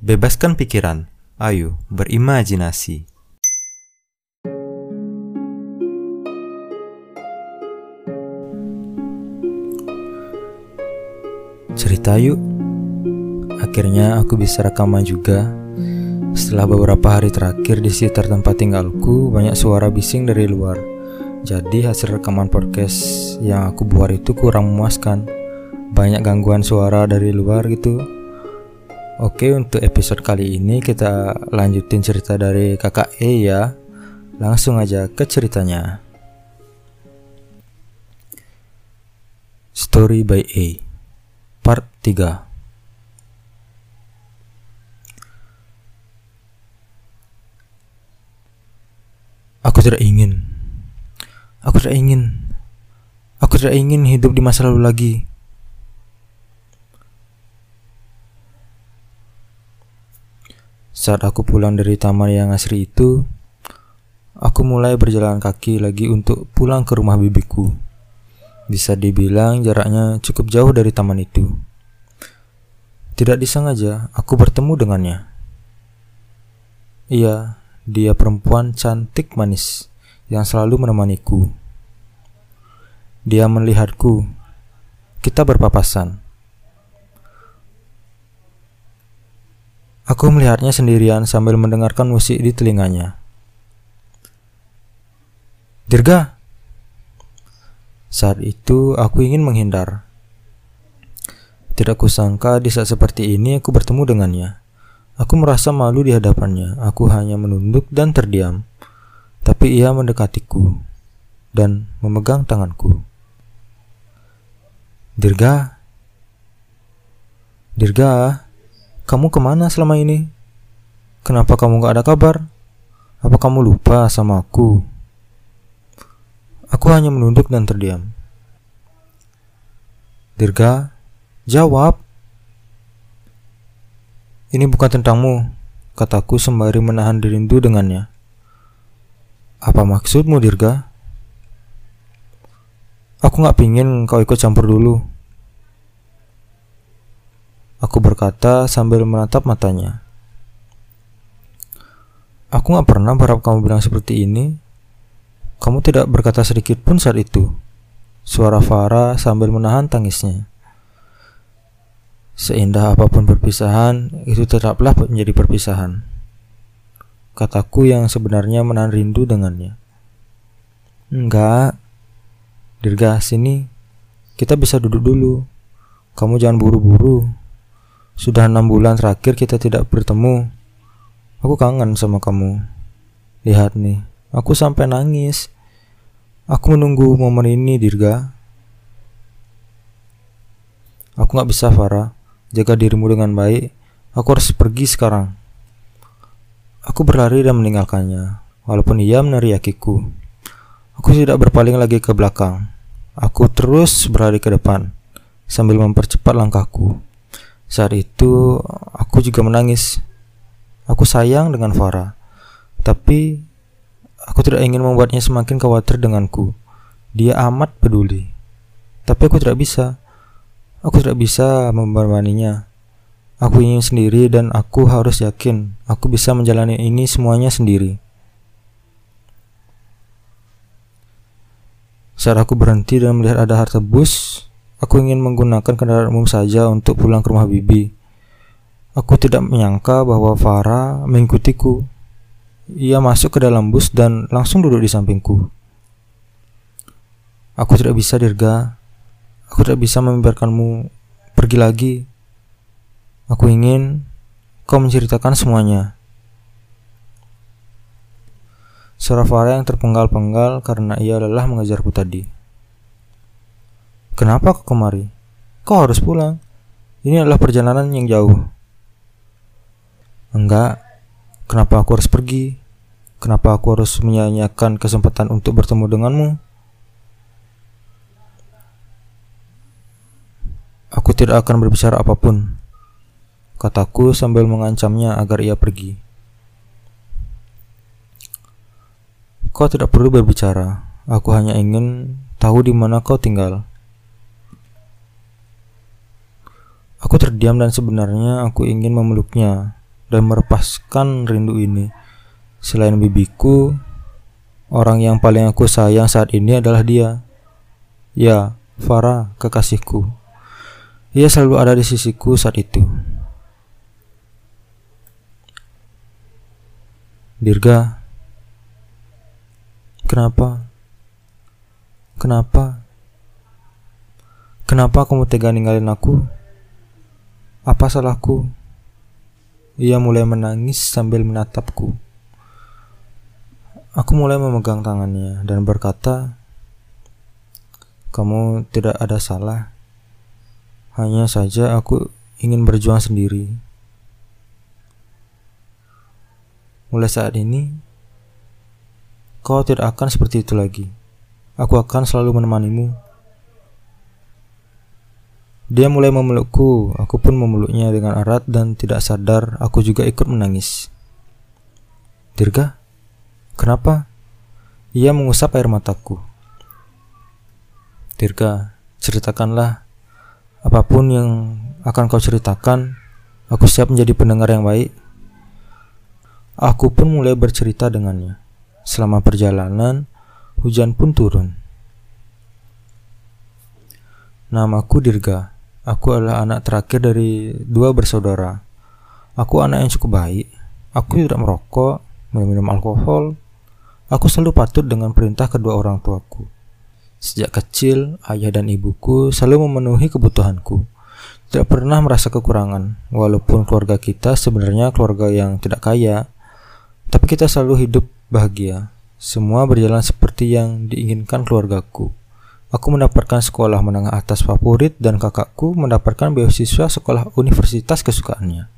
Bebaskan pikiran, ayo berimajinasi. Cerita yuk. Akhirnya aku bisa rekaman juga. Setelah beberapa hari terakhir di sekitar tempat tinggalku, banyak suara bising dari luar. Jadi hasil rekaman podcast yang aku buat itu kurang memuaskan. Banyak gangguan suara dari luar gitu. Oke, untuk episode kali ini kita lanjutin cerita dari kakak E ya. Langsung aja ke ceritanya. Story by A Part 3 Aku tidak ingin Aku tidak ingin Aku tidak ingin hidup di masa lalu lagi Saat aku pulang dari taman yang asri itu, aku mulai berjalan kaki lagi untuk pulang ke rumah bibiku. Bisa dibilang jaraknya cukup jauh dari taman itu. Tidak disengaja, aku bertemu dengannya. Iya, dia perempuan cantik manis yang selalu menemaniku. Dia melihatku. Kita berpapasan. Aku melihatnya sendirian sambil mendengarkan musik di telinganya. Dirga. Saat itu aku ingin menghindar. Tidak kusangka di saat seperti ini aku bertemu dengannya. Aku merasa malu di hadapannya. Aku hanya menunduk dan terdiam. Tapi ia mendekatiku dan memegang tanganku. Dirga. Dirga. Kamu ke mana selama ini? Kenapa kamu gak ada kabar? Apa kamu lupa sama aku? Aku hanya menunduk dan terdiam. Dirga, jawab. Ini bukan tentangmu, kataku sembari menahan rindu dengannya. Apa maksudmu, Dirga? Aku gak pingin kau ikut campur dulu. Aku berkata sambil menatap matanya. Aku gak pernah berharap kamu bilang seperti ini. Kamu tidak berkata sedikit pun saat itu. Suara Farah sambil menahan tangisnya. Seindah apa pun perpisahan, itu tetaplah menjadi perpisahan. Kataku yang sebenarnya menahan rindu dengannya. Enggak. Dirga, sini. Kita bisa duduk dulu. Kamu jangan buru-buru. Sudah enam bulan terakhir kita tidak bertemu. Aku kangen sama kamu. Lihat nih, aku sampai nangis. Aku menunggu momen ini, Dirga. Aku gak bisa, Farah. Jaga dirimu dengan baik. Aku harus pergi sekarang. Aku berlari dan meninggalkannya, walaupun ia meneriakiku. Aku tidak berpaling lagi ke belakang. Aku terus berlari ke depan, sambil mempercepat langkahku. Saat itu aku juga menangis. Aku sayang dengan Farah, tapi aku tidak ingin membuatnya semakin khawatir denganku. Dia amat peduli, tapi aku tidak bisa. Aku tidak bisa memberaninya. Aku ingin sendiri dan aku harus yakin aku bisa menjalani ini semuanya sendiri. Saat aku berhenti dan melihat ada harta bus, Aku ingin menggunakan kendaraan umum saja untuk pulang ke rumah bibi. Aku tidak menyangka bahwa Farah mengikutiku. Ia masuk ke dalam bus dan langsung duduk di sampingku. Aku tidak bisa, Dirga. Aku tidak bisa membiarkanmu pergi lagi. Aku ingin kau menceritakan semuanya. Suara Farah yang terpenggal-penggal karena ia lelah mengejarku tadi. Kenapa kau kemari? Kau harus pulang. Ini adalah perjalanan yang jauh. Enggak. Kenapa aku harus pergi? Kenapa aku harus menyanyiakan kesempatan untuk bertemu denganmu? Aku tidak akan berbicara apa pun. Kataku sambil mengancamnya agar ia pergi. Kau tidak perlu berbicara. Aku hanya ingin tahu di mana kau tinggal. Aku terdiam dan sebenarnya aku ingin memeluknya, dan merepaskan rindu ini. Selain bibiku, orang yang paling aku sayang saat ini adalah dia. Ya, Farah, kekasihku. Ia selalu ada di sisiku saat itu. Dirga, kenapa? Kenapa? Kenapa kamu tega ninggalin aku? Apa salahku? Ia mulai menangis sambil menatapku. Aku mulai memegang tangannya dan berkata, "Kamu tidak ada salah. Hanya saja aku ingin berjuang sendiri." Mulai saat ini, kau tidak akan seperti itu lagi. Aku akan selalu menemanimu dia mulai memelukku, aku pun memeluknya dengan erat dan tidak sadar aku juga ikut menangis. Dirga, kenapa? Ia mengusap air mataku. Dirga, ceritakanlah apa pun yang akan kau ceritakan, aku siap menjadi pendengar yang baik. Aku pun mulai bercerita dengannya. Selama perjalanan, hujan pun turun. Namaku Dirga. Aku adalah anak terakhir dari dua bersaudara. Aku anak yang cukup baik. Aku tidak merokok, minum alkohol. Aku selalu patut dengan perintah kedua orang tuaku. Sejak kecil, ayah dan ibuku selalu memenuhi kebutuhanku. Tidak pernah merasa kekurangan, walaupun keluarga kita sebenarnya keluarga yang tidak kaya, tapi kita selalu hidup bahagia. Semua berjalan seperti yang diinginkan keluargaku. Aku mendapatkan sekolah menengah atas favorit dan kakakku mendapatkan beasiswa sekolah universitas kesukaannya.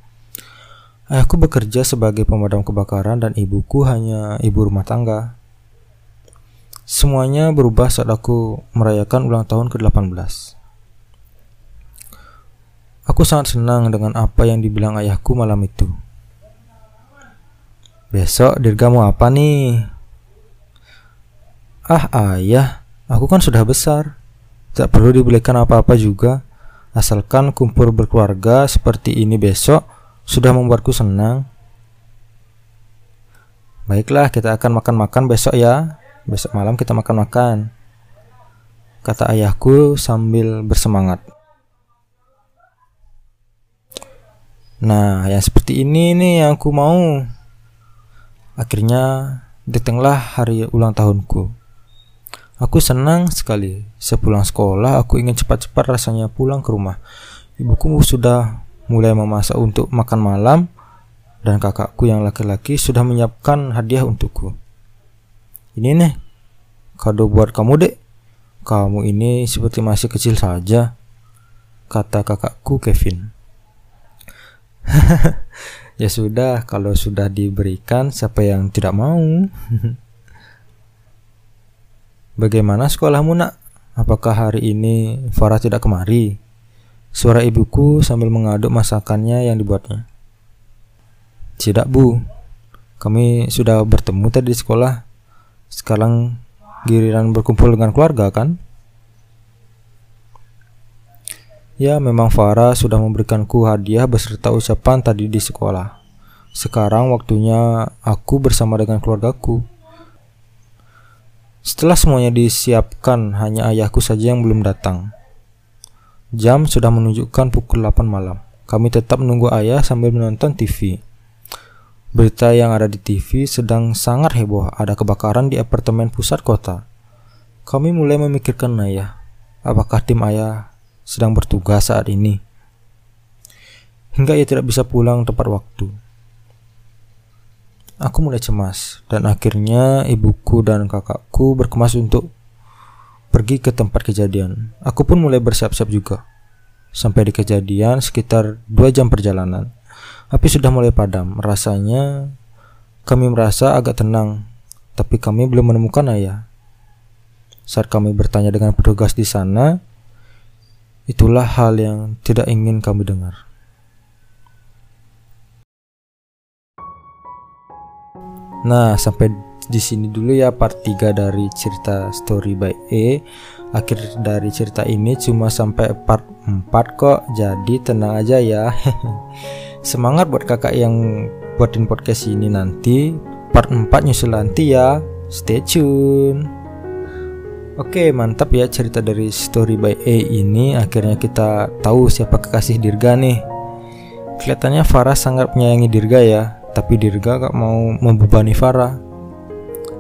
Ayahku bekerja sebagai pemadam kebakaran dan ibuku hanya ibu rumah tangga. Semuanya berubah saat aku merayakan ulang tahun ke-18. Aku sangat senang dengan apa yang dibilang ayahku malam itu. Besok dirgamu apa nih? Ah ayah, Aku kan sudah besar, tak perlu dibelikan apa-apa juga. Asalkan kumpul berkeluarga seperti ini besok sudah membuatku senang. Baiklah, kita akan makan-makan besok ya. Besok malam kita makan-makan. Kata ayahku sambil bersemangat. Nah, yang seperti ini nih yang aku mau. Akhirnya datanglah hari ulang tahunku. Aku senang sekali. Sepulang sekolah, aku ingin cepat-cepat rasanya pulang ke rumah. Ibuku sudah mulai memasak untuk makan malam, dan kakakku yang laki-laki sudah menyiapkan hadiah untukku. Ini nih, kado buat kamu dek. Kamu ini seperti masih kecil saja, kata kakakku Kevin. ya sudah, kalau sudah diberikan, siapa yang tidak mau? Bagaimana sekolahmu nak? Apakah hari ini Farah tidak kemari? Suara ibuku sambil mengaduk masakannya yang dibuatnya. Tidak bu, kami sudah bertemu tadi di sekolah. Sekarang giliran berkumpul dengan keluarga kan? Ya memang Farah sudah memberikanku hadiah beserta ucapan tadi di sekolah. Sekarang waktunya aku bersama dengan keluargaku. Setelah semuanya disiapkan, hanya ayahku saja yang belum datang. Jam sudah menunjukkan pukul 8 malam. Kami tetap menunggu ayah sambil menonton TV. Berita yang ada di TV sedang sangat heboh. Ada kebakaran di apartemen pusat kota. Kami mulai memikirkan ayah. Apakah tim ayah sedang bertugas saat ini? Hingga ia tidak bisa pulang tepat waktu. Aku mulai cemas dan akhirnya ibuku dan kakakku berkemas untuk pergi ke tempat kejadian. Aku pun mulai bersiap-siap juga. Sampai di kejadian sekitar dua jam perjalanan. Api sudah mulai padam. Rasanya kami merasa agak tenang, tapi kami belum menemukan ayah. Saat kami bertanya dengan petugas di sana, itulah hal yang tidak ingin kami dengar. Nah, sampai di sini dulu ya part 3 dari cerita Story by E. Akhir dari cerita ini cuma sampai part 4 kok. Jadi tenang aja ya. Semangat buat kakak yang buatin podcast ini nanti Part 4 nyusul nanti ya Stay tune Oke mantap ya cerita dari Story by A ini Akhirnya kita tahu siapa kekasih Dirga nih Kelihatannya Farah sangat menyayangi Dirga ya Tapi Dirga gak mau membebani Farah.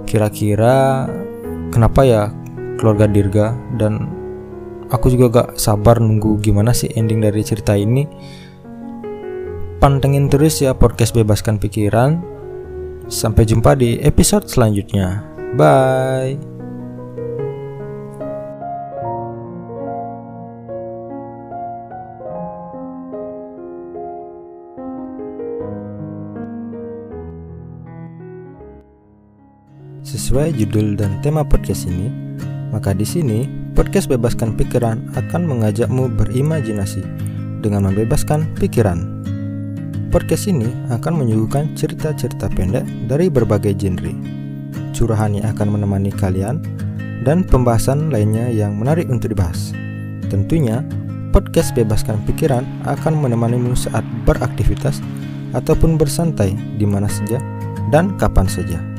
Kira-kira kenapa ya keluarga Dirga? Dan aku juga gak sabar nunggu gimana sih ending dari cerita ini. Pantengin terus ya podcast bebaskan pikiran. Sampai jumpa di episode selanjutnya. Bye Sesuai judul dan tema podcast ini, maka di sini, podcast Bebaskan Pikiran akan mengajakmu berimajinasi dengan membebaskan pikiran. Podcast ini akan menyuguhkan cerita-cerita pendek dari berbagai genre. Curahannya akan menemani kalian dan pembahasan lainnya yang menarik untuk dibahas. Tentunya, podcast Bebaskan Pikiran akan menemanimu saat beraktivitas ataupun bersantai di mana saja dan kapan saja.